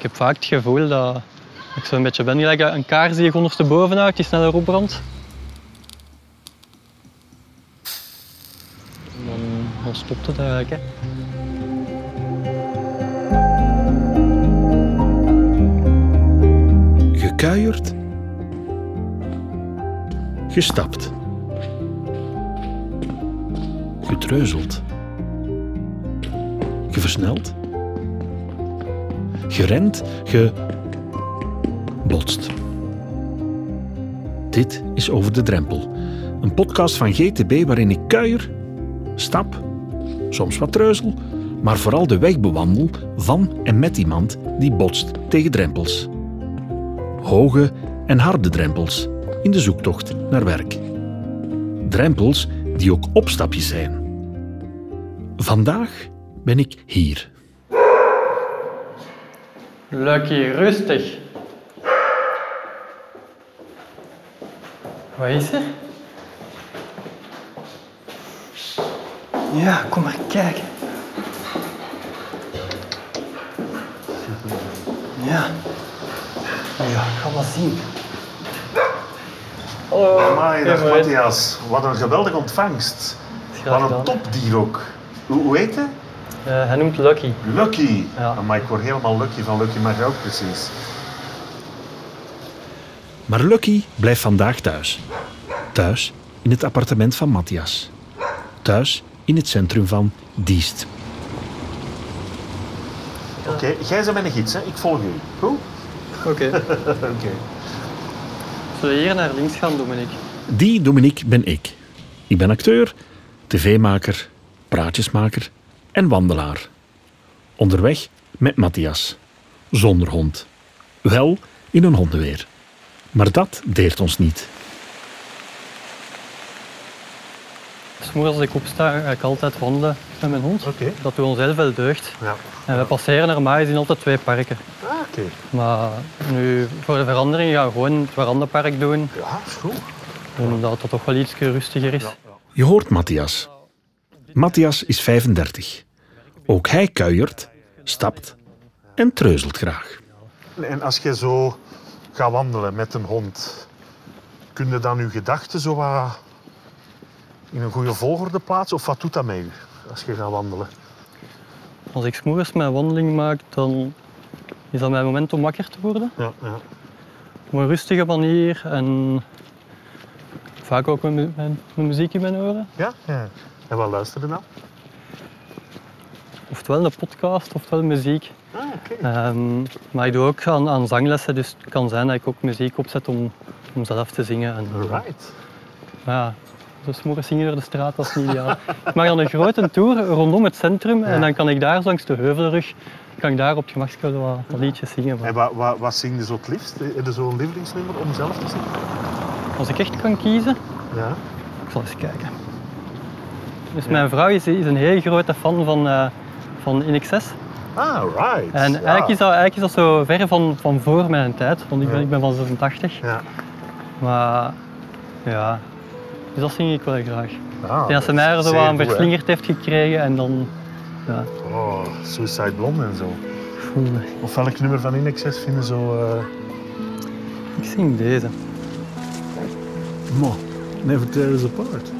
ik heb vaak het gevoel dat ik zo een beetje ben gelijk een kaars je ondersteboven die sneller opbrandt. Dan stopt het eigenlijk. Hè. Gekuierd. Gestapt. Getreuzeld. Geversneld. Gerend. Gebotst. Dit is Over de Drempel. Een podcast van GTB waarin ik kuier, stap, soms wat treuzel, maar vooral de weg bewandel van en met iemand die botst tegen drempels. Hoge en harde drempels in de zoektocht naar werk. Drempels die ook opstapjes zijn. Vandaag ben ik hier. Lucky, rustig. Wat is er? Ja, kom maar kijken. Ja. Ja, ga maar zien. Hallo. Amai, dag. Matthias. Wat een geweldige ontvangst. Wat een topdier ook. Hoe, hoe heet hij? Eh, hij noemt Lucky. Lucky. Ja. Amai, ik word helemaal lucky van Lucky, maar ook precies. Maar Lucky blijft vandaag thuis. Thuis in het appartement van Matthias. Thuis in het centrum van Diest. Oké, jij bent mijn gids, hè? ik volg u. Goed? Oké. Oké. Zullen we hier naar links gaan, Dominique? Die Dominique ben ik. Ik ben acteur, tv-maker, praatjesmaker en wandelaar. Onderweg met Matthias. Zonder hond. Wel in een hondenweer. Maar dat deert ons niet. S'morgens als ik opsta, ga ik altijd wandelen met mijn hond. Oké. Dat doet ons heel veel deugd. Ja. En we passeren normaal gezien altijd twee parken. Ah, oké. Maar nu, voor de verandering, gaan we gewoon het Verandapark doen. Ja, is goed. Omdat het toch wel iets rustiger is. Je hoort Matthias. Matthias is 35. Ook hij kuiert, stapt en treuzelt graag. En als je zo gaat wandelen met een hond, kun je dan je gedachten zo wat in een goede volgorde plaatsen? Of wat doet dat met u als je gaat wandelen? Als ik s'morgens mijn wandeling maak, dan is dat mijn moment om wakker te worden. Ja, ja. Op een rustige manier en vaak ook met, mu- met, met muziek in mijn oren. Ja? ja. En wat luisterde dan? Oftewel een podcast, oftewel muziek. Ah. Ehm, maar ik doe ook aan, aan zanglessen, dus het kan zijn dat ik ook muziek opzet om, om zelf te zingen. En, Right. ja, dus morgen zingen door de straat, dat is niet ideaal. ik maak dan een grote tour rondom het centrum en dan kan ik daar langs de heuvelrug, kan ik daar op het wat, wat liedjes zingen. Maar En wat, wat, wat zing je zo het liefst? Heb je zo'n lievelingsnummer om zelf te zingen? als ik echt kan kiezen, Ja. ik zal eens kijken. Dus mijn vrouw is, is een heel grote fan van, eh van In Excess. Ah, right. En ja. eigenlijk, is dat, eigenlijk is dat zo ver van, van voor mijn tijd, want ik ben, Ja. ik ben van 86. Ja. Maar ja, dus dat zing ik wel graag. Ah, denk dat ze mij er zo aan verslingerd heeft gekregen en dan... Ja, Oh, Suicide Blonde en zo. Of welk nummer van Inexcess vinden zo... eh, ik zing deze. Mo, Never Tear Us Apart.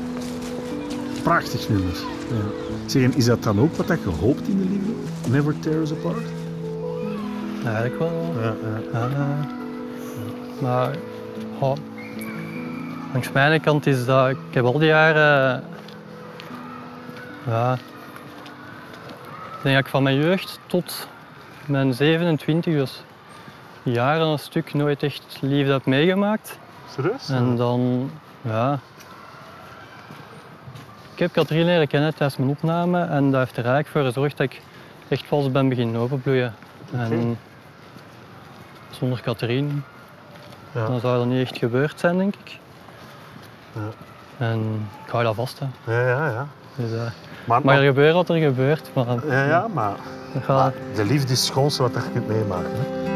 Prachtig nummer. Ja. Zeg, en is dat dan ook wat dat je hoopt in de liefde? Never Tear Us Apart? Ja, eigenlijk wel. ja, ja. Maar oh, langs mijn kant is dat... Ik heb al die jaren... Ja, ik denk dat ik van mijn jeugd tot mijn 27, dus jaren een stuk, nooit echt liefde heb meegemaakt. Serieus? En dan, ja. Ik heb Katrien leren kennen tijdens mijn opname en dat heeft er eigenlijk voor gezorgd dat ik echt vals ben beginnen openbloeien. En zonder Katrien, Ja. dan zou dat niet echt gebeurd zijn, denk ik. Ja. En ik hou dat vast. Hè. Ja, ja, ja. Dus, eh, Maar, mag er gebeuren wat er gebeurt, maar ja, ja, maar, gaat, maar de liefde is het schoonste wat je kunt meemaken. Hè?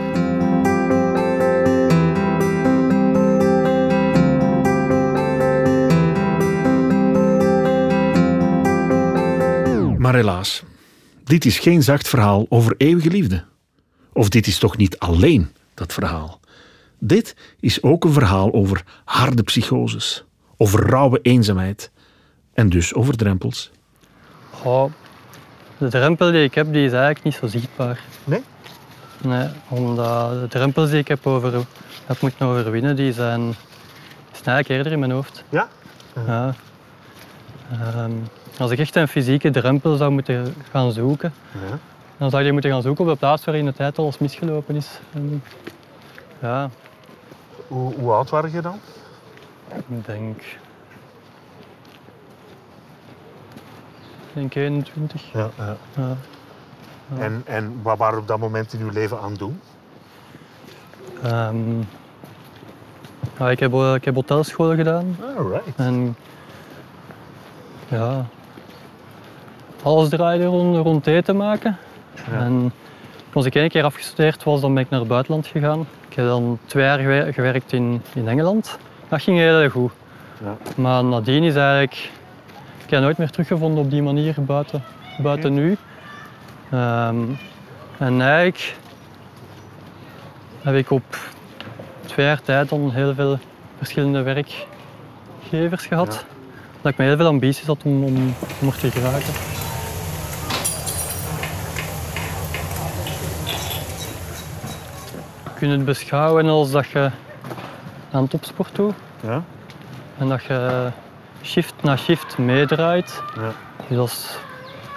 Maar helaas, dit is geen zacht verhaal over eeuwige liefde. Of dit is toch niet alleen dat verhaal? Dit is ook een verhaal over harde psychoses, over rauwe eenzaamheid en dus over drempels. Goh, de drempel die ik heb, die is eigenlijk niet zo zichtbaar. Nee? Nee, omdat de drempels die ik heb, over, heb moeten overwinnen, die zijn, die zijn eigenlijk eerder in mijn hoofd. Ja? Ja. Ehm, als ik echt een fysieke drempel zou moeten gaan zoeken, Ja. dan zou je moeten gaan zoeken op de plaats waar in de tijd alles misgelopen is. Ja, Hoe, hoe oud waren je dan? ik denk... Ik denk 21. Ja. ja. Ja. En, en wat waren op dat moment in uw leven aan het doen? Ehm, ja, ik, heb, eh, ik heb hotelschool gedaan Alright. en ja, alles draaide rond, rond eten maken. Ja. En als ik één keer afgestudeerd was, dan ben ik naar het buitenland gegaan. Ik heb dan twee jaar gewer- gewerkt in, in Engeland. Dat ging heel erg goed. Ja. Maar nadien is eigenlijk... Ik heb nooit meer teruggevonden op die manier buiten, buiten nu. Ehm, en eigenlijk heb ik op twee jaar tijd dan heel veel verschillende werkgevers gehad. Dat ik met heel veel ambities had om, om, om er te geraken. Je kunt het beschouwen als dat je aan topsport doet Ja? en dat je shift na shift meedraait. Ja. Dus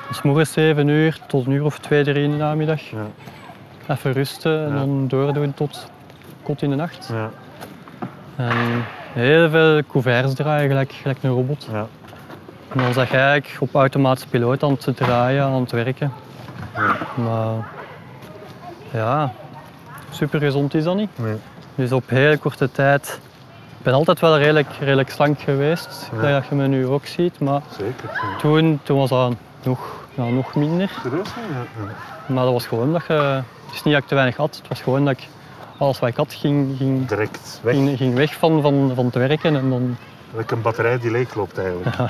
dat is morgens 7 uur tot een uur of twee, drie in de namiddag. Ja. Even rusten en Ja. dan doordoen tot kot in de nacht. Ja. En heel veel couverts draaien, gelijk, gelijk een robot. Ja. En dan zag je eigenlijk op automatische piloot aan het draaien, aan het werken. Ja. Maar ja, super gezond is dat niet. Nee. Dus op heel korte tijd. Ik ben altijd wel redelijk, redelijk slank geweest, Ja. dat je me nu ook ziet. Maar Zeker. Ja. toen, toen was dat nog, ja, nog minder. Maar dat was gewoon dat je. Het is niet dat ik te weinig had, het was gewoon dat ik alles wat ik had ging, ging, Direct weg. ging, ging weg van, van, van het werken. En dan, Like een batterij die leegloopt eigenlijk.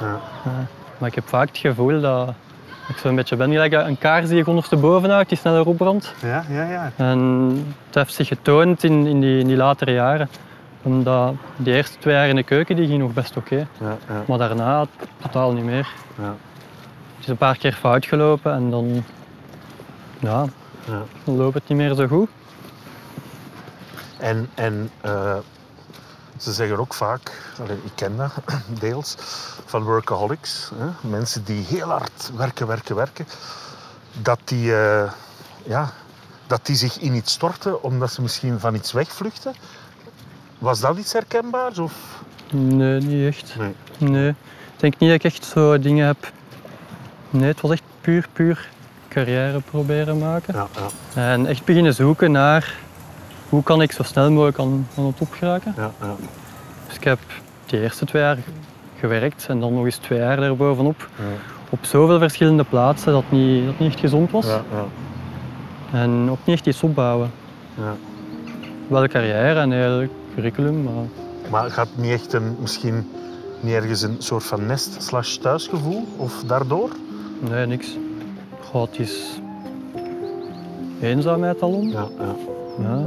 Ja. maar ik heb vaak het gevoel dat ik zo'n beetje ben gelijk een kaars die je ondersteboven houdt, die sneller opbrandt. Ja, ja, ja. En het heeft zich getoond in, in, die, in die latere jaren. Omdat die eerste twee jaar in de keuken die ging nog best oké. ja, ja, Maar daarna totaal niet meer. ja. Het is een paar keer fout gelopen en dan, ja, ja. dan loopt het niet meer zo goed. En, en eh, ze zeggen ook vaak, ik ken dat deels, van workaholics, hè, mensen die heel hard werken, werken, werken, dat die, eh, ja, dat die zich in iets storten omdat ze misschien van iets wegvluchten. Was dat iets herkenbaars? Of? Nee, niet echt. Nee. Nee. Ik denk niet dat ik echt zo dingen heb. Nee, het was echt puur, puur carrière proberen maken. Ja, ja, En echt beginnen zoeken naar hoe kan ik zo snel mogelijk aan, aan de top geraken. ja, ja. Dus ik heb de eerste twee jaar gewerkt en dan nog eens twee jaar daarbovenop. Ja. Op zoveel verschillende plaatsen dat niet, dat niet echt gezond was. Ja, ja, En ook niet echt iets opbouwen. ja. Wel een carrière en heel curriculum, maar Maar gaat niet echt een, misschien niet ergens een soort van nest slash thuisgevoel? Of daardoor? nee, niks. Goh, het is eenzaamheid alom. Ja, ja. Ja.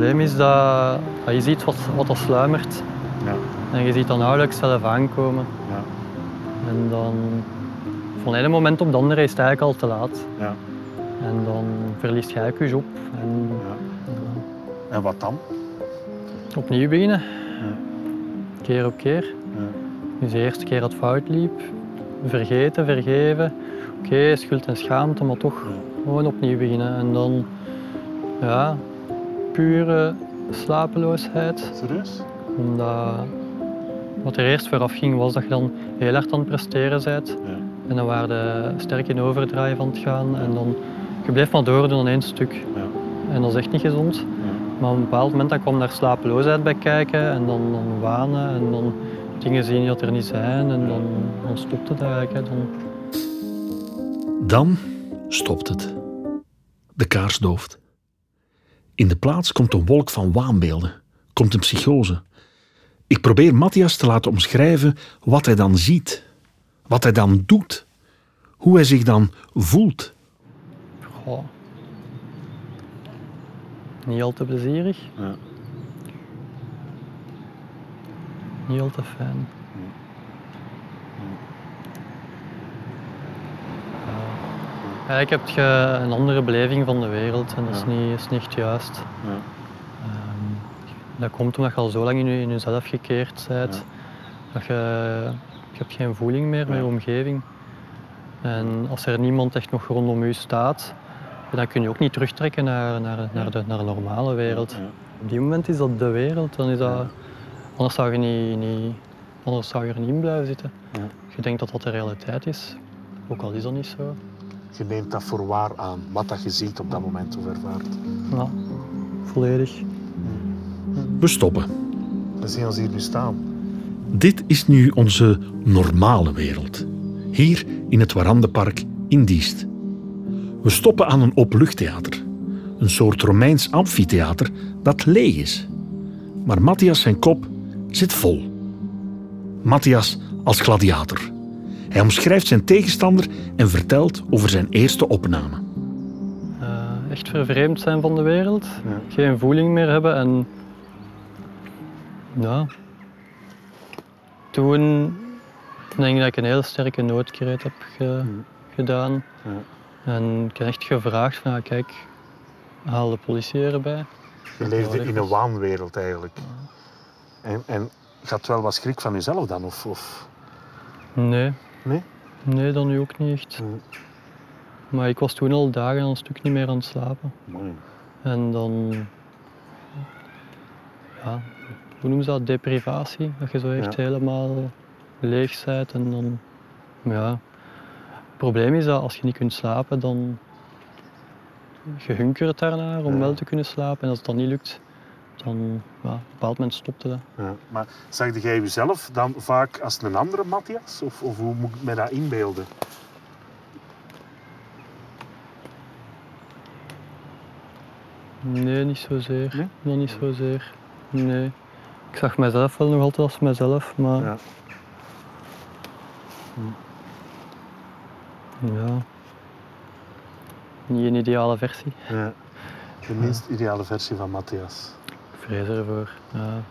Probleem is dat, dat je ziet wat, wat er sluimert ja, en je ziet dan nauwelijks zelf aankomen. ja, En dan van het ene moment op het andere is het eigenlijk al te laat. ja. En dan verliest je eigenlijk je job en ja. En wat dan? opnieuw beginnen. Keer op keer. Ja. Dus de eerste keer dat het fout liep, vergeten, vergeven. Oké, schuld en schaamte, maar toch gewoon opnieuw beginnen. En dan, ja, pure slapeloosheid. Serieus? Omdat wat er eerst vooraf ging, was dat je dan heel hard aan het presteren bent. Ja. En dan waren de sterk in overdrive aan het gaan. En dan, je bleef maar doordoen aan één stuk. Ja. En dat is echt niet gezond. Maar op een bepaald moment dan kwam daar slapeloosheid bij kijken en dan, dan wanen en dan dingen zien dat er niet zijn en dan, dan stopt het eigenlijk. Hè. Dan, Dan stopt het. De kaars dooft. In de plaats komt een wolk van waanbeelden, komt een psychose. Ik probeer Matthias te laten omschrijven wat hij dan ziet, wat hij dan doet, hoe hij zich dan voelt. Goh. Niet al te plezierig. Ja. Niet al te fijn. Ja. Eigenlijk heb je een andere beleving van de wereld en dat is, Ja. niet, is niet echt juist. Ja. Ehm, dat komt omdat je al zo lang in, je, in jezelf gekeerd bent. Dat je, je hebt geen voeling meer met je omgeving. En als er niemand echt nog rondom je staat, dan kun je ook niet terugtrekken naar, naar, naar, de, naar de normale wereld. Op die moment is dat de wereld, dan is dat, anders, zou je niet, niet, anders zou je er niet in blijven zitten. Ja. Je denkt dat dat de realiteit is, ook al is dat niet zo. Je neemt dat voor waar aan, wat dat je ziet op dat moment of ervaart. Ja, volledig. We stoppen. We zien ons hier nu staan. Dit is nu onze normale wereld. Hier in het Warandenpark in Diest. We stoppen aan een openluchttheater. Een soort Romeins amfitheater dat leeg is. Maar Matthias zijn kop zit vol. Matthias als gladiator. Hij omschrijft zijn tegenstander en vertelt over zijn eerste opname. Eh, echt vervreemd zijn van de wereld, Ja. geen voeling meer hebben en ja. Toen denk ik dat ik een heel sterke noodkreet heb ge- gedaan. Ja. En ik heb echt gevraagd van kijk, haal de politie erbij. Je leefde in een waanwereld eigenlijk. En, en had wel wat schrik van jezelf dan? Of, of... Nee. Nee? Nee, dan nu ook niet echt. Maar ik was toen al dagen al een stuk niet meer aan het slapen. En dan, ja, hoe noemen ze dat? Deprivatie. Dat je zo echt Ja. helemaal leeg bent. En dan, ja. Het probleem is dat als je niet kunt slapen, dan je hunkert daarnaar om Ja. wel te kunnen slapen. En als het dan niet lukt, dan, ja, op een bepaald moment stopte dat. Ja. Maar zag jij jezelf dan vaak als een andere Matthias? Of, of hoe moet ik me dat inbeelden? Nee, niet zozeer. Nee? Nog niet zozeer. Nee. Ik zag mezelf wel nog altijd als mezelf, maar Ja. ja. Niet een ideale versie. Ja. De minst ideale versie van Matthias. Vrees ervoor. Ja.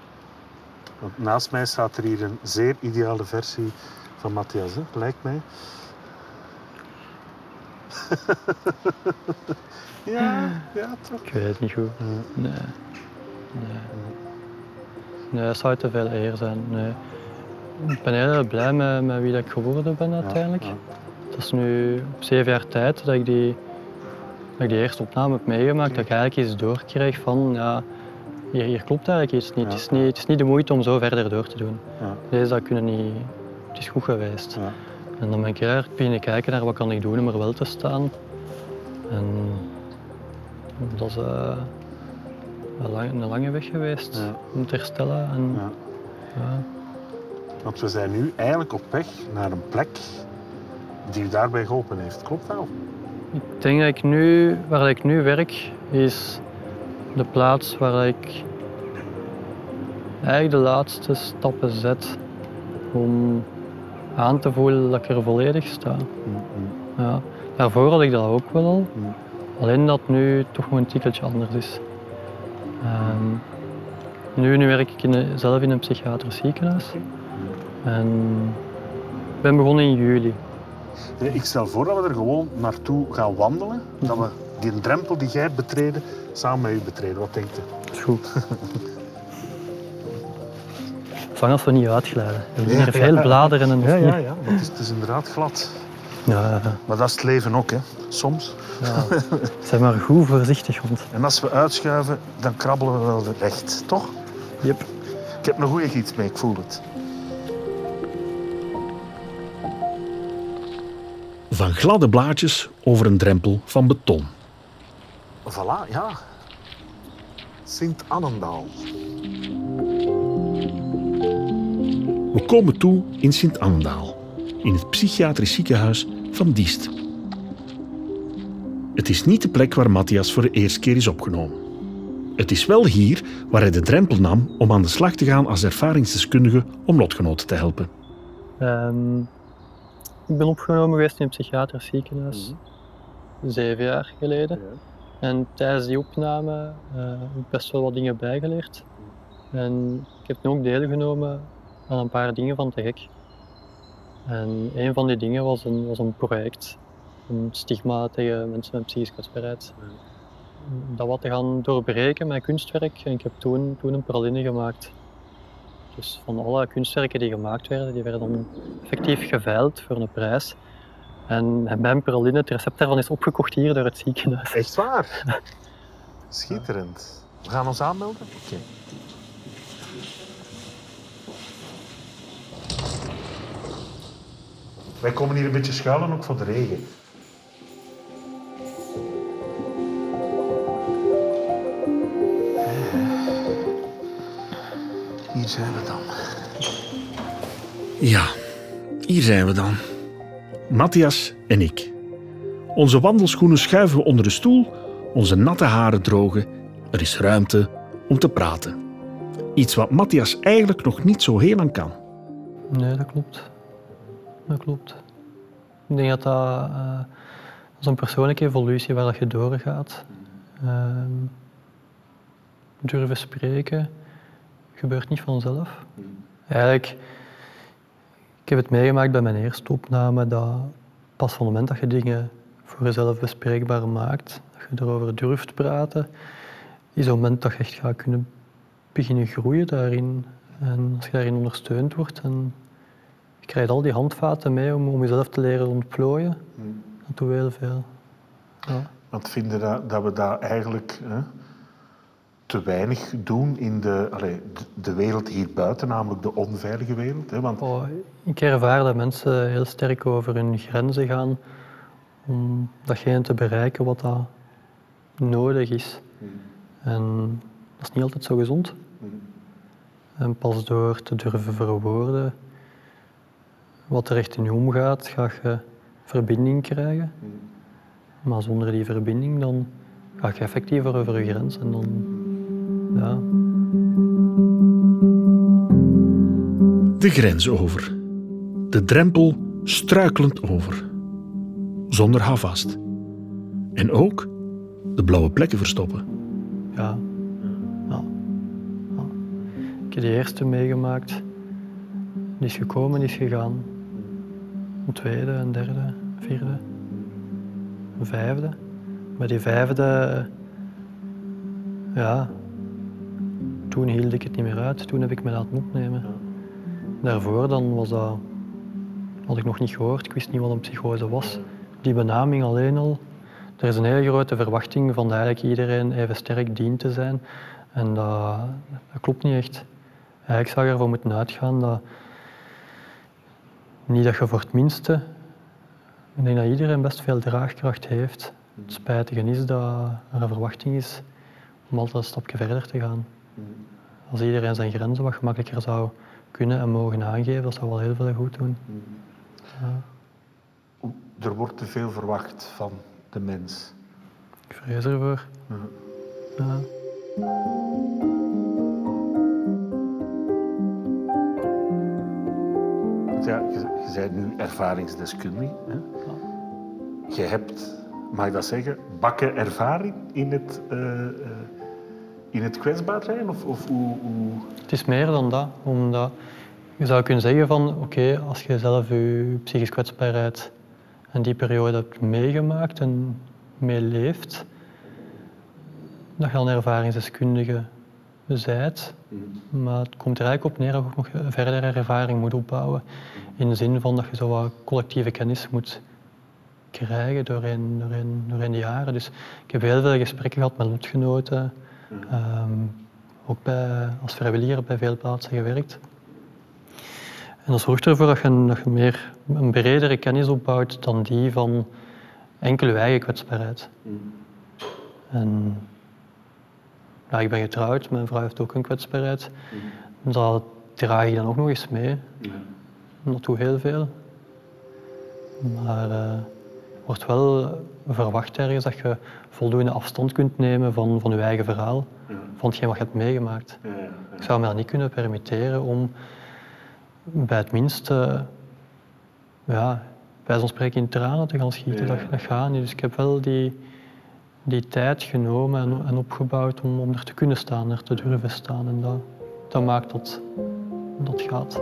Want naast mij staat er hier een zeer ideale versie van Matthias, hè? lijkt mij. ja, ja, toch? Ik weet het niet goed. Nee. Nee. Nee, dat zou te veel eer zijn. Nee. Ik ben heel blij met, met wie dat ik geworden ben uiteindelijk. Ja, Het is nu op zeven jaar tijd dat ik die, dat ik die eerste opname heb meegemaakt. Dat ik eigenlijk iets doorkreeg van, ja, hier, hier klopt eigenlijk iets niet. Ja. Het, is niet. Het is niet de moeite om zo verder door te doen. Ja. Deze dat kunnen niet, het is goed geweest. ja. En dan ben ik beginnen kijken naar wat kan ik doen om er wel te staan. En dat is eh, een, lange, een lange weg geweest om te herstellen. En, Ja. ja. Want we zijn nu eigenlijk op weg naar een plek die u daarbij geholpen heeft. Klopt dat? Ik denk dat ik nu, waar ik nu werk, is de plaats waar ik eigenlijk de laatste stappen zet om aan te voelen dat ik er volledig sta. Ja. Daarvoor had ik dat ook wel al, Mm. alleen dat nu toch een tikkeltje anders is. Ehm, nu, nu werk ik in zelf in een psychiatrisch ziekenhuis en ik ben begonnen in juli. Nee, Ik stel voor dat we er gewoon naartoe gaan wandelen. Dat we die drempel die jij hebt betreden, samen met u betreden. Wat denkt u? Dat is goed. Zolang als we niet uitglijden. Er liggen er veel bladeren en Ja, ja, ja. Want het is, het is inderdaad glad. Ja, Maar dat is het leven ook, hè. Soms. ja. Zeg maar goed voorzichtig, hond. En als we uitschuiven, dan krabbelen we wel recht, toch? Yep. Ik heb een goede gids mee, ik voel het. Van gladde blaadjes over een drempel van beton. Voilà, ja. Sint-Annendaal. We komen toe in Sint-Annendaal, in het psychiatrisch ziekenhuis van Diest. Het is niet de plek waar Matthias voor de eerste keer is opgenomen. Het is wel hier waar hij de drempel nam om aan de slag te gaan als ervaringsdeskundige om lotgenoten te helpen. Ehm, ik ben opgenomen geweest in een psychiatrisch ziekenhuis. Zeven jaar geleden. En tijdens die opname eh, heb ik best wel wat dingen bijgeleerd. En ik heb nu ook deelgenomen aan een paar dingen van te gek. En een van die dingen was een, was een project. Een stigma tegen mensen met psychische kwetsbaarheid. Dat wat te gaan doorbreken met kunstwerk. En ik heb toen, toen een praline gemaakt. Dus van alle kunstwerken die gemaakt werden, die werden dan effectief geveild voor een prijs. En mijn praline, het recept daarvan is opgekocht hier door het ziekenhuis. Echt waar? Schitterend. We gaan ons aanmelden? Oké. Wij komen hier een beetje schuilen ook voor de regen. Hier zijn we dan. Ja, hier zijn we dan. Matthias en ik. Onze wandelschoenen schuiven we onder de stoel, onze natte haren drogen. Er is ruimte om te praten. Iets wat Matthias eigenlijk nog niet zo heel lang kan. Nee, dat klopt. Dat klopt. Ik denk dat dat, uh, een persoonlijke evolutie waar dat je doorgaat. Ehm, durven spreken gebeurt niet vanzelf. Eigenlijk, ik heb het meegemaakt bij mijn eerste opname dat pas van het moment dat je dingen voor jezelf bespreekbaar maakt, dat je erover durft praten, is het moment dat je echt gaat kunnen beginnen groeien daarin. En als je daarin ondersteund wordt, en je krijgt al die handvaten mee om, om jezelf te leren ontplooien. Dat doet heel veel. Ja. Want vinden dat, dat we dat eigenlijk hè, te weinig doen in de, allee, de wereld hier buiten, namelijk de onveilige wereld? Hè? Want... Oh, ik ervaar dat mensen heel sterk over hun grenzen gaan om datgene te bereiken wat dat nodig is. En dat is niet altijd zo gezond. En pas door te durven verwoorden wat er echt in je omgaat, ga je verbinding krijgen. Maar zonder die verbinding dan ga je effectiever over je grens en dan ja. De grens over. De drempel struikelend over. Zonder houvast. En ook de blauwe plekken verstoppen. Ja. ja. ja. Ik heb de eerste meegemaakt. Die is gekomen, die is gegaan. Een tweede, een derde, vierde, een vijfde. Maar die vijfde, ja, toen hield ik het niet meer uit. Toen heb ik me laten opnemen. Daarvoor dan was dat, had ik nog niet gehoord. Ik wist niet wat een psychose was. Die benaming alleen al. Er is een hele grote verwachting van dat eigenlijk iedereen even sterk dient te zijn. En dat, dat klopt niet echt. Eigenlijk zou ervan moeten uitgaan dat niet dat je voor het minste. Ik denk dat iedereen best veel draagkracht heeft. Het spijtige is dat er een verwachting is om altijd een stapje verder te gaan. Als iedereen zijn grenzen wat gemakkelijker zou kunnen en mogen aangeven, dat zou wel heel veel goed doen. Ja. Er wordt te veel verwacht van de mens. Ik vrees ervoor. Ja. ja. Ja, je, je bent nu ervaringsdeskundige. Hè? Je hebt, mag ik dat zeggen, bakken ervaring in het, uh, uh, in het kwetsbaar zijn? Of, of hoe, hoe, Het is meer dan dat. Omdat je zou kunnen zeggen van, oké, okay, als je zelf je psychische kwetsbaarheid en die periode hebt meegemaakt en meeleeft, dat je een ervaringsdeskundige bent. Maar het komt er eigenlijk op neer dat je nog verdere ervaring moet opbouwen. In de zin van dat je zo wat collectieve kennis moet krijgen doorheen, doorheen, doorheen de jaren. Dus ik heb heel veel gesprekken gehad met lotgenoten. Um, ook bij, als vrijwilliger bij veel plaatsen gewerkt. En dat zorgt ervoor dat je, meer, een bredere kennis opbouwt dan die van enkel je eigen kwetsbaarheid. En ja, ik ben getrouwd, mijn vrouw heeft ook een kwetsbaarheid. Mm. Dat draag je dan ook nog eens mee. Ja. Dat doet heel veel. Maar uh, wordt wel verwacht ergens dat je voldoende afstand kunt nemen van, van je eigen verhaal, ja. van hetgeen wat je hebt meegemaakt. Ja, ik zou me dat niet kunnen permitteren om bij het minste ja, bij zo'n spreken in tranen te gaan schieten. Dat, dat gaat niet. Dus ik heb wel die, die tijd genomen en, en opgebouwd om, om er te kunnen staan, er te durven staan. En dat, dat maakt dat dat gaat.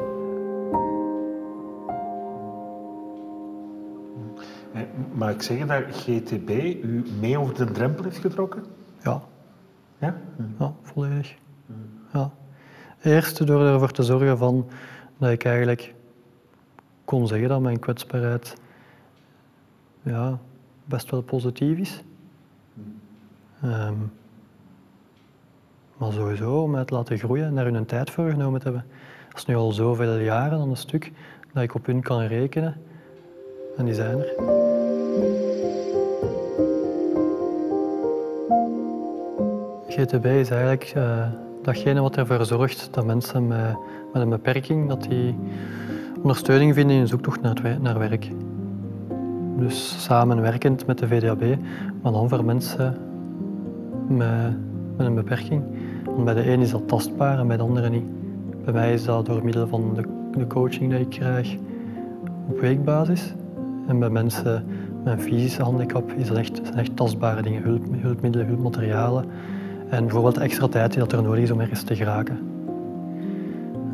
Maar ik zeg dat GTB u mee over de drempel heeft getrokken? Ja. Ja? Ja, volledig. Ja. Eerst door ervoor te zorgen van dat ik eigenlijk kon zeggen dat mijn kwetsbaarheid ja, best wel positief is. Ehm, maar sowieso om te laten groeien en daar hun tijd voor genomen te hebben. Dat is nu al zoveel jaren aan een stuk dat ik op hun kan rekenen. En die zijn er. GTB is eigenlijk uh, datgene wat ervoor zorgt dat mensen met, met een beperking dat die ondersteuning vinden in hun zoektocht naar, naar werk. Dus samenwerkend met de VDAB, maar dan voor mensen met, een beperking. Want bij de een is dat tastbaar en bij de andere niet. Bij mij is dat door middel van de, de coaching die ik krijg op weekbasis. En bij mensen een fysische handicap is dat echt, zijn echt tastbare dingen, hulp, hulpmiddelen, hulpmaterialen. En bijvoorbeeld extra tijd die dat er nodig is om ergens te geraken.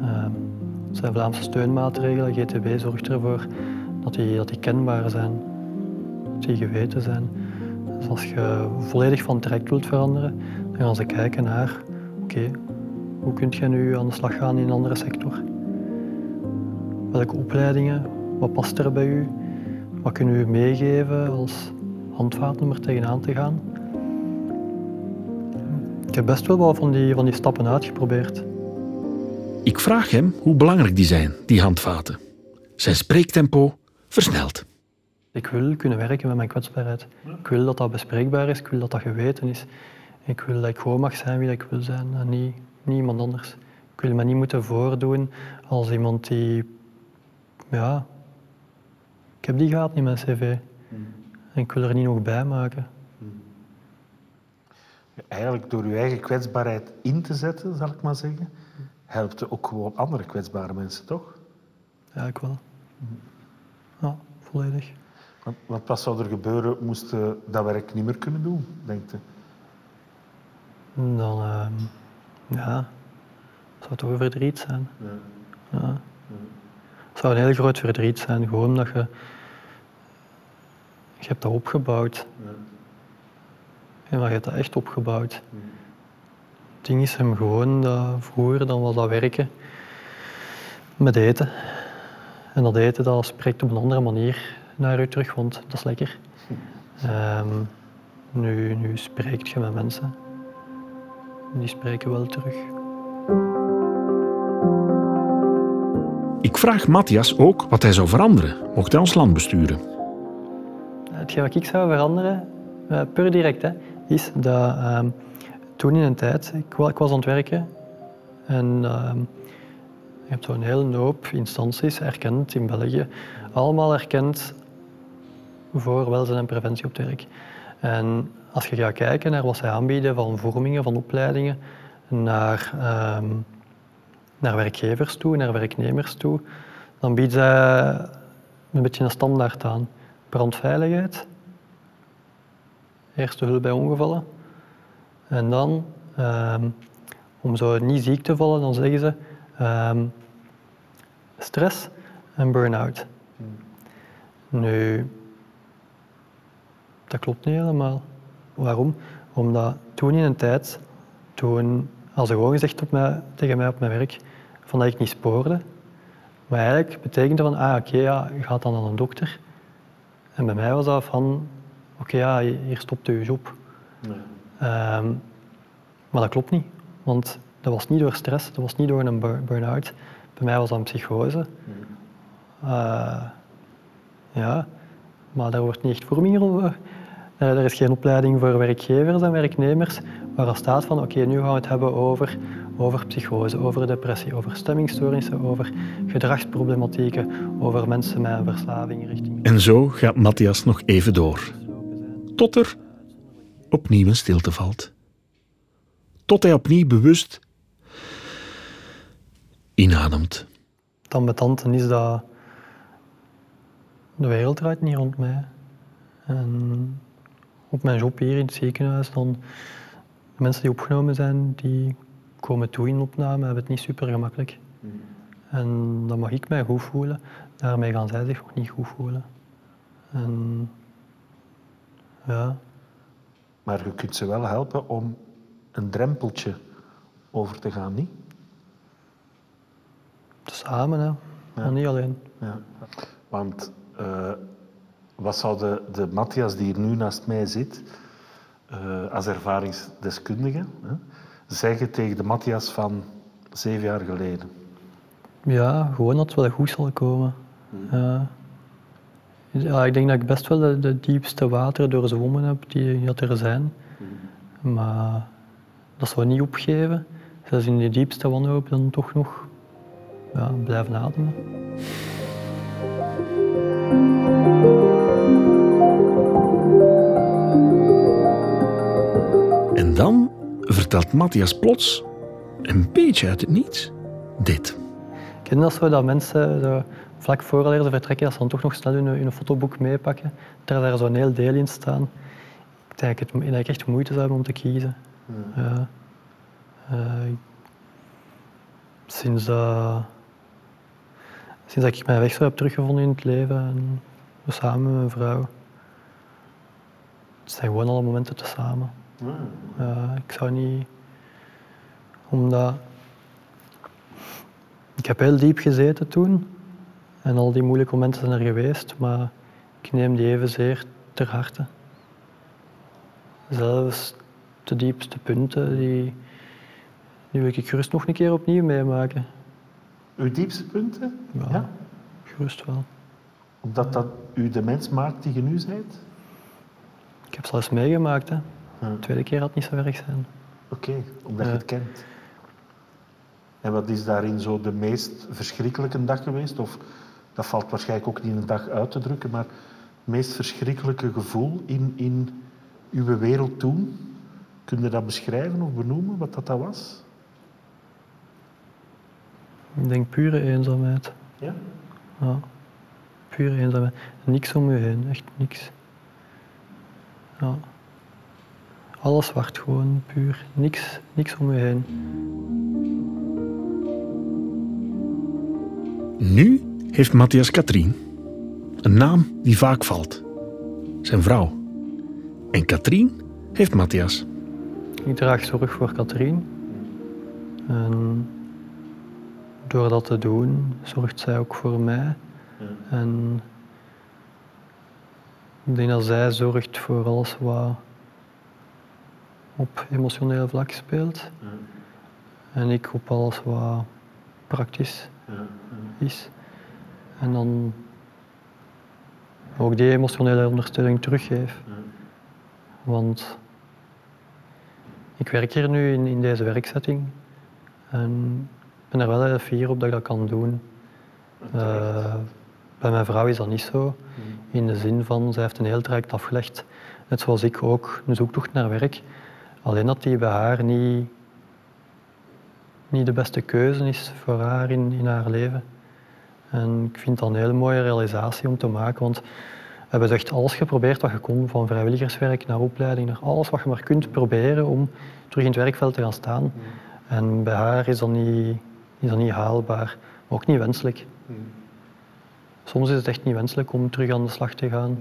Uh, zijn Vlaamse steunmaatregelen. GTB zorgt ervoor dat die, dat die kenbaar zijn, dat die geweten zijn. Dus als je volledig van traject wilt veranderen, dan gaan ze kijken naar, oké, hoe kun je nu aan de slag gaan in een andere sector? Welke opleidingen, wat past er bij u? Wat kunnen u meegeven als om er tegenaan te gaan? Ik heb best wel wat van die, van die stappen uitgeprobeerd. Ik vraag hem hoe belangrijk die zijn, die handvaten. Zijn spreektempo versnelt. Ik wil kunnen werken met mijn kwetsbaarheid. Ik wil dat dat bespreekbaar is, ik wil dat dat geweten is. Ik wil dat ik gewoon mag zijn wie ik wil zijn en niet, niet iemand anders. Ik wil me niet moeten voordoen als iemand die... Ja... Ik heb die gehad in mijn cv. En ik wil er niet nog bij maken. Eigenlijk door je eigen kwetsbaarheid in te zetten, zal ik maar zeggen, helpt je ook gewoon andere kwetsbare mensen, toch? Ja, ik wel. Ja, volledig. Want, want wat zou er gebeuren moest je dat werk niet meer kunnen doen, denk je? Dan, uh, ja, zou het toch verdriet zijn. Ja. ja. Zou een heel groot verdriet zijn, gewoon omdat je, je hebt dat opgebouwd. Ja. En maar je hebt dat echt opgebouwd. Het ding is hem gewoon dat vroeger dan was dat werken met eten. En dat eten dat spreekt op een andere manier naar u terug, want dat is lekker. Um, nu, nu spreekt je met mensen. Die spreken wel terug. Ik vraag Matthias ook wat hij zou veranderen, mocht hij ons land besturen. Hetgeen wat ik zou veranderen, uh, per direct, hè, is dat um, toen in een tijd, ik, was aan het werken en je hebt zo'n hele hoop instanties erkend in België, allemaal erkend voor welzijn en preventie op het werk. En als je gaat kijken naar wat zij aanbieden van vormingen, van opleidingen, naar, um, naar werkgevers toe, naar werknemers toe, dan bieden zij een beetje een standaard aan. Brandveiligheid, eerste hulp bij ongevallen. En dan, um, om zo niet ziek te vallen, dan zeggen ze um, stress en burn-out. Nu, dat klopt niet helemaal. Waarom? Omdat toen in een tijd, toen als ze gewoon gezegd op mij, tegen mij op mijn werk, van dat ik niet spoorde. Maar eigenlijk betekende van, ah oké, ja, je gaat dan naar een dokter. En bij mij was dat van, oké, ja, hier stopt je job. Nee. Um, maar dat klopt niet, want dat was niet door stress, dat was niet door een burn-out. Bij mij was dat een psychose. Uh, ja, maar daar wordt niet echt vorming over. Er is geen opleiding voor werkgevers en werknemers waar er staat van oké, nu gaan we het hebben over, over psychose, over depressie, over stemmingstoornissen, over gedragsproblematieken, over mensen met een verslaving richting... En zo gaat Matthias nog even door tot er opnieuw een stilte valt. Tot hij opnieuw bewust inademt. Het ambetanten is dat de wereld draait niet rond mij. En op mijn job hier in het ziekenhuis, dan de mensen die opgenomen zijn, die komen toe in opname, hebben het niet super gemakkelijk. En dan mag ik mij goed voelen, daarmee gaan zij zich ook niet goed voelen. En ja, Maar je kunt ze wel helpen om een drempeltje over te gaan, niet? samen, hè. maar niet alleen. Ja. Want eh, wat zou de, de Matthias die hier nu naast mij zit, eh, als ervaringsdeskundige, hè, zeggen tegen de Matthias van zeven jaar geleden? Ja, gewoon dat het wel goed zal komen. Ja. Ja, ik denk dat ik best wel de, de diepste wateren doorzwommen heb die dat er zijn. Maar dat zou niet opgeven. Zelfs in die diepste wanhoop dan toch nog ja, blijven ademen. En dan vertelt Matthias plots, een beetje uit het niets, dit. Ik ken dat zo dat mensen zo, vlak voor ze vertrekken, dat ze dan toch nog snel hun, hun fotoboek meepakken. Er daar zo'n heel deel in staan. Ik denk dat ik, het, dat ik echt moeite zou hebben om te kiezen. Ja. Eh, sinds, dat, sinds dat ik mijn weg zo heb teruggevonden in het leven en we samen met mijn vrouw. Het zijn gewoon alle momenten te Ja, ik zou niet... Omdat... Ik heb heel diep gezeten toen. En al die moeilijke momenten zijn er geweest, maar ik neem die evenzeer ter harte. Zelfs de diepste punten, die, die wil ik gerust nog een keer opnieuw meemaken. Uw diepste punten? Ja, gerust wel. Omdat dat u de mens maakt die je nu bent? Ik heb zelfs meegemaakt, hè. De tweede keer had het niet zo erg zijn. Oké, omdat je het kent. En wat is daarin zo de meest verschrikkelijke dag geweest? Of dat valt waarschijnlijk ook niet in een dag uit te drukken, maar het meest verschrikkelijke gevoel in, in uw wereld toen? Kun je dat beschrijven of benoemen, wat dat, dat was? Ik denk pure eenzaamheid. Ja? Ja, pure eenzaamheid. Niks om je heen, echt niks. Ja. Alles zwart gewoon, puur. Niks, niks om je heen. Nu heeft Matthias Katrien een naam die vaak valt. Zijn vrouw. En Katrien heeft Matthias. Ik draag zorg voor Katrien. En door dat te doen, zorgt zij ook voor mij. En ik denk dat zij zorgt voor alles wat op emotioneel vlak speelt. En ik op alles wat praktisch is. En dan ook die emotionele ondersteuning teruggeef. Want ik werk hier nu in, in deze werkzetting. En ik ben er wel heel fier op dat ik dat kan doen. Eh, bij mijn vrouw is dat niet zo. In de zin van, zij heeft een heel traject afgelegd. Net zoals ik ook, een zoektocht naar werk. Alleen dat die bij haar niet, niet de beste keuze is voor haar in, in haar leven. En ik vind dat een hele mooie realisatie om te maken, want we hebben echt alles geprobeerd wat je kon, van vrijwilligerswerk naar opleiding, naar alles wat je maar kunt proberen om terug in het werkveld te gaan staan. En bij haar is dat niet, is dat niet haalbaar, maar ook niet wenselijk. Soms is het echt niet wenselijk om terug aan de slag te gaan.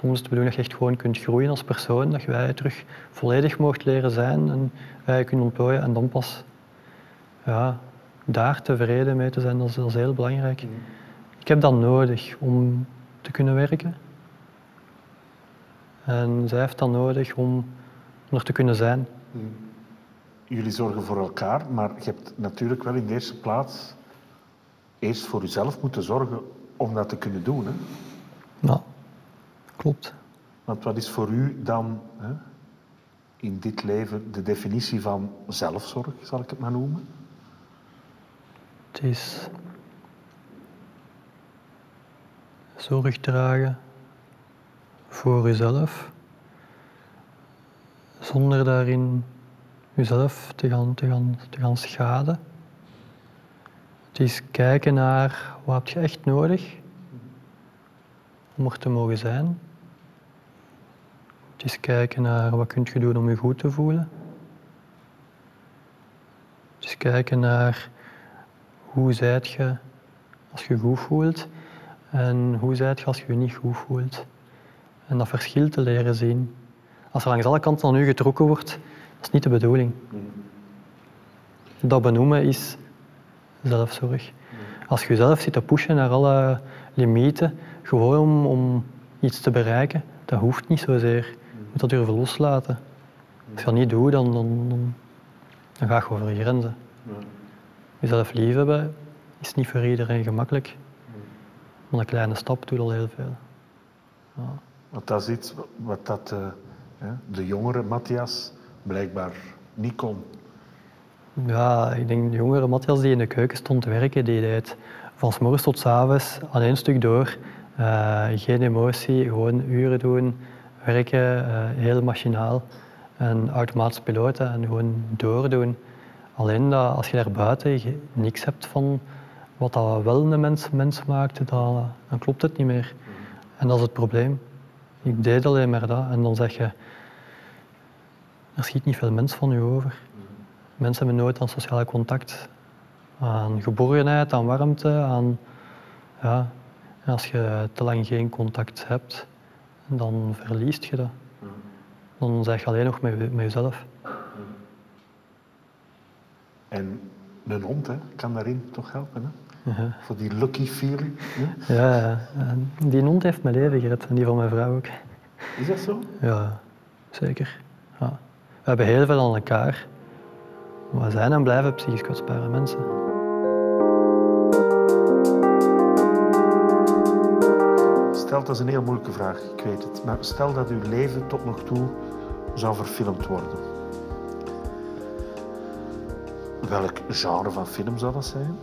Soms is het de bedoeling dat je echt gewoon kunt groeien als persoon, dat je wij terug volledig mocht leren zijn en wij je kunt ontplooien en dan pas ja, daar tevreden mee te zijn, dat is, dat is heel belangrijk. Ik heb dat nodig om te kunnen werken. En zij heeft dat nodig om, er te kunnen zijn. Jullie zorgen voor elkaar, maar je hebt natuurlijk wel in de eerste plaats eerst voor jezelf moeten zorgen om dat te kunnen doen. Hè? Ja, klopt. Want wat is voor u dan hè, in dit leven de definitie van zelfzorg, zal ik het maar noemen? Het is zorg dragen voor jezelf, zonder daarin jezelf te gaan, te gaan, te gaan schaden. Het is kijken naar wat heb je echt nodig om er te mogen zijn. Is kijken naar wat kun je doen om je goed te voelen. Is kijken naar hoe zijt je als je goed voelt en hoe zijt je als je je niet goed voelt. En dat verschil te leren zien. Als er langs alle kanten aan u getrokken wordt, dat is niet de bedoeling. Dat benoemen is zelfzorg. Als je jezelf zit te pushen naar alle limieten, gewoon om, om iets te bereiken, dat hoeft niet zozeer. Je moet dat durven loslaten. Als je dat niet doet, dan, dan, dan, dan ga je over je grenzen. Jezelf lief hebben is niet voor iedereen gemakkelijk. Maar een kleine stap doet al heel veel. Ja. Want dat is iets wat dat, eh, de jongere Matthias blijkbaar niet kon. Ja, ik denk de jongere Matthias die in de keuken stond te werken, die deed van s morgens tot s avonds aan één stuk door. Eh, geen emotie, gewoon uren doen, werken, eh, heel machinaal. En automatisch piloten en gewoon doordoen. Alleen dat als je daar buiten je niks hebt van wat dat wel een mens, mens maakte, dan, klopt het niet meer. En dat is het probleem. Ik deed alleen maar dat en dan zeg je, er schiet niet veel mens van je over. Mensen hebben nooit aan sociaal contact, aan geborgenheid, aan warmte, aan... Ja, en als je te lang geen contact hebt, dan verliest je dat. Dan zeg je alleen nog met, met jezelf. En een hond hè, kan daarin toch helpen. Hè? Ja. Voor die lucky feeling. Hè? Ja, die hond heeft mijn leven gered en die van mijn vrouw ook. Is dat zo? Ja, zeker. Ja. We hebben heel veel aan elkaar. We zijn en blijven psychisch kwetsbare mensen. Stel, dat is een heel moeilijke vraag, ik weet het. Maar stel dat uw leven tot nog toe zou verfilmd worden. Welk genre van film zou dat zijn?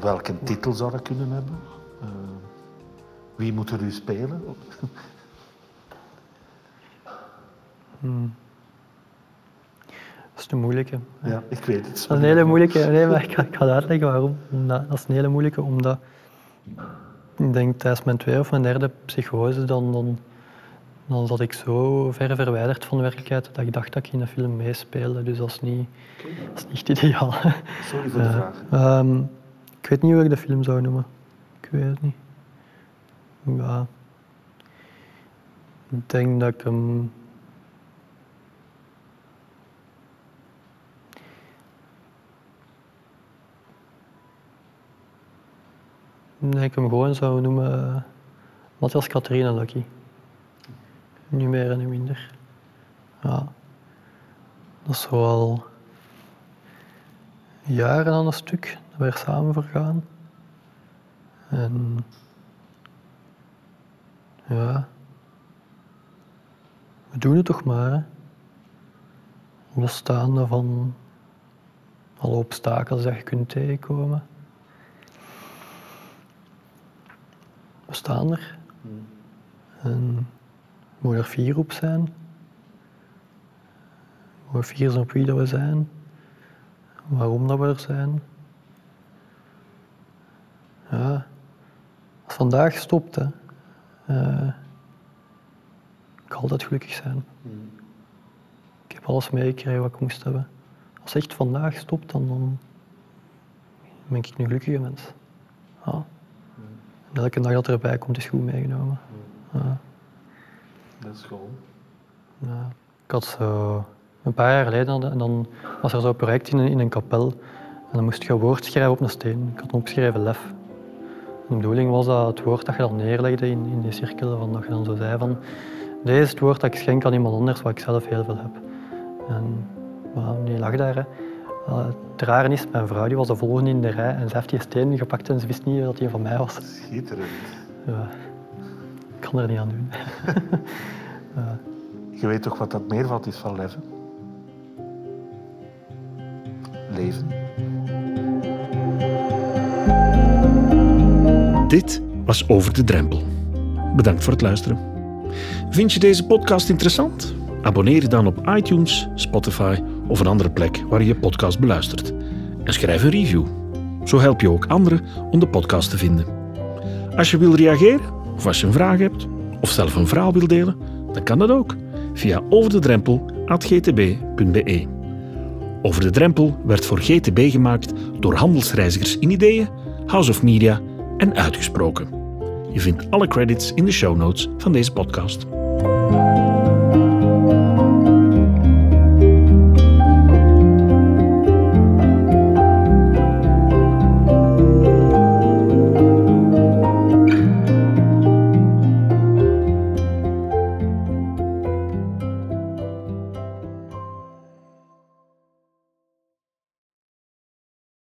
Welke titel zou dat kunnen hebben? Eh, wie moet er u spelen? Dat is een moeilijke. Ja, ik weet het. Dat is een hele moeilijke. Nee, maar ik ga, ik ga uitleggen waarom. Dat is een hele moeilijke, omdat ik denk tijdens mijn tweede of mijn derde psychose, dan, dan, dan zat ik zo ver verwijderd van de werkelijkheid dat ik dacht dat ik in een film meespeelde. Dus dat is niet, dat is niet ideaal. Sorry voor de vraag. Ehm, ik weet niet hoe ik de film zou noemen. Ik weet het niet. Ja. Ik denk dat ik hem. Dat ik hem gewoon zou noemen eh, Matthias Catharina Lucky. Niet meer en niet minder. Ja. Dat is al jaren aan een stuk dat we er samen voor gaan. En ja, we doen het toch maar. Hè. Losstaande van alle obstakels dat je kunt tegenkomen. We staan er. En mogen er fier op zijn. Mogen fier zijn op wie dat we zijn waarom dat we er zijn. Ja, als vandaag stopt, hè, ga altijd gelukkig zijn. Ik heb alles meegekregen wat ik moest hebben. Als echt vandaag stopt, dan, dan ben ik een gelukkige mens. Ja. Elke dag dat erbij komt, is goed meegenomen. Ja. Dat is gewoon. Ja, ik had zo een paar jaar geleden en dan was er zo'n project in een, in een kapel. En dan moest je een woord schrijven op een steen. Ik had opgeschreven lef. De bedoeling was dat het woord dat je dan neerlegde in, in die cirkel, van dat je dan zo zei van deze is het woord dat ik schenk aan iemand anders, wat ik zelf heel veel heb. En maar die lag daar. Hè. Uh, het rare is, mijn vrouw die was de volgende in de rij en ze heeft die steen gepakt en ze wist niet dat die van mij was. Schitterend. Ja, ik kan er niet aan doen. Je weet toch wat dat meervoud is van leven? Leven. Dit was Over de Drempel. Bedankt voor het luisteren. Vind je deze podcast interessant? Abonneer je dan op iTunes, Spotify of een andere plek waar je je podcast beluistert. En schrijf een review. Zo help je ook anderen om de podcast te vinden. Als je wil reageren, of als je een vraag hebt, of zelf een verhaal wil delen, dan kan dat ook via overdedrempel.gtb.be. Over de Drempel werd voor GTB gemaakt door handelsreizigers in ideeën, House of Media en uitgesproken. Je vindt alle credits in de show notes van deze podcast.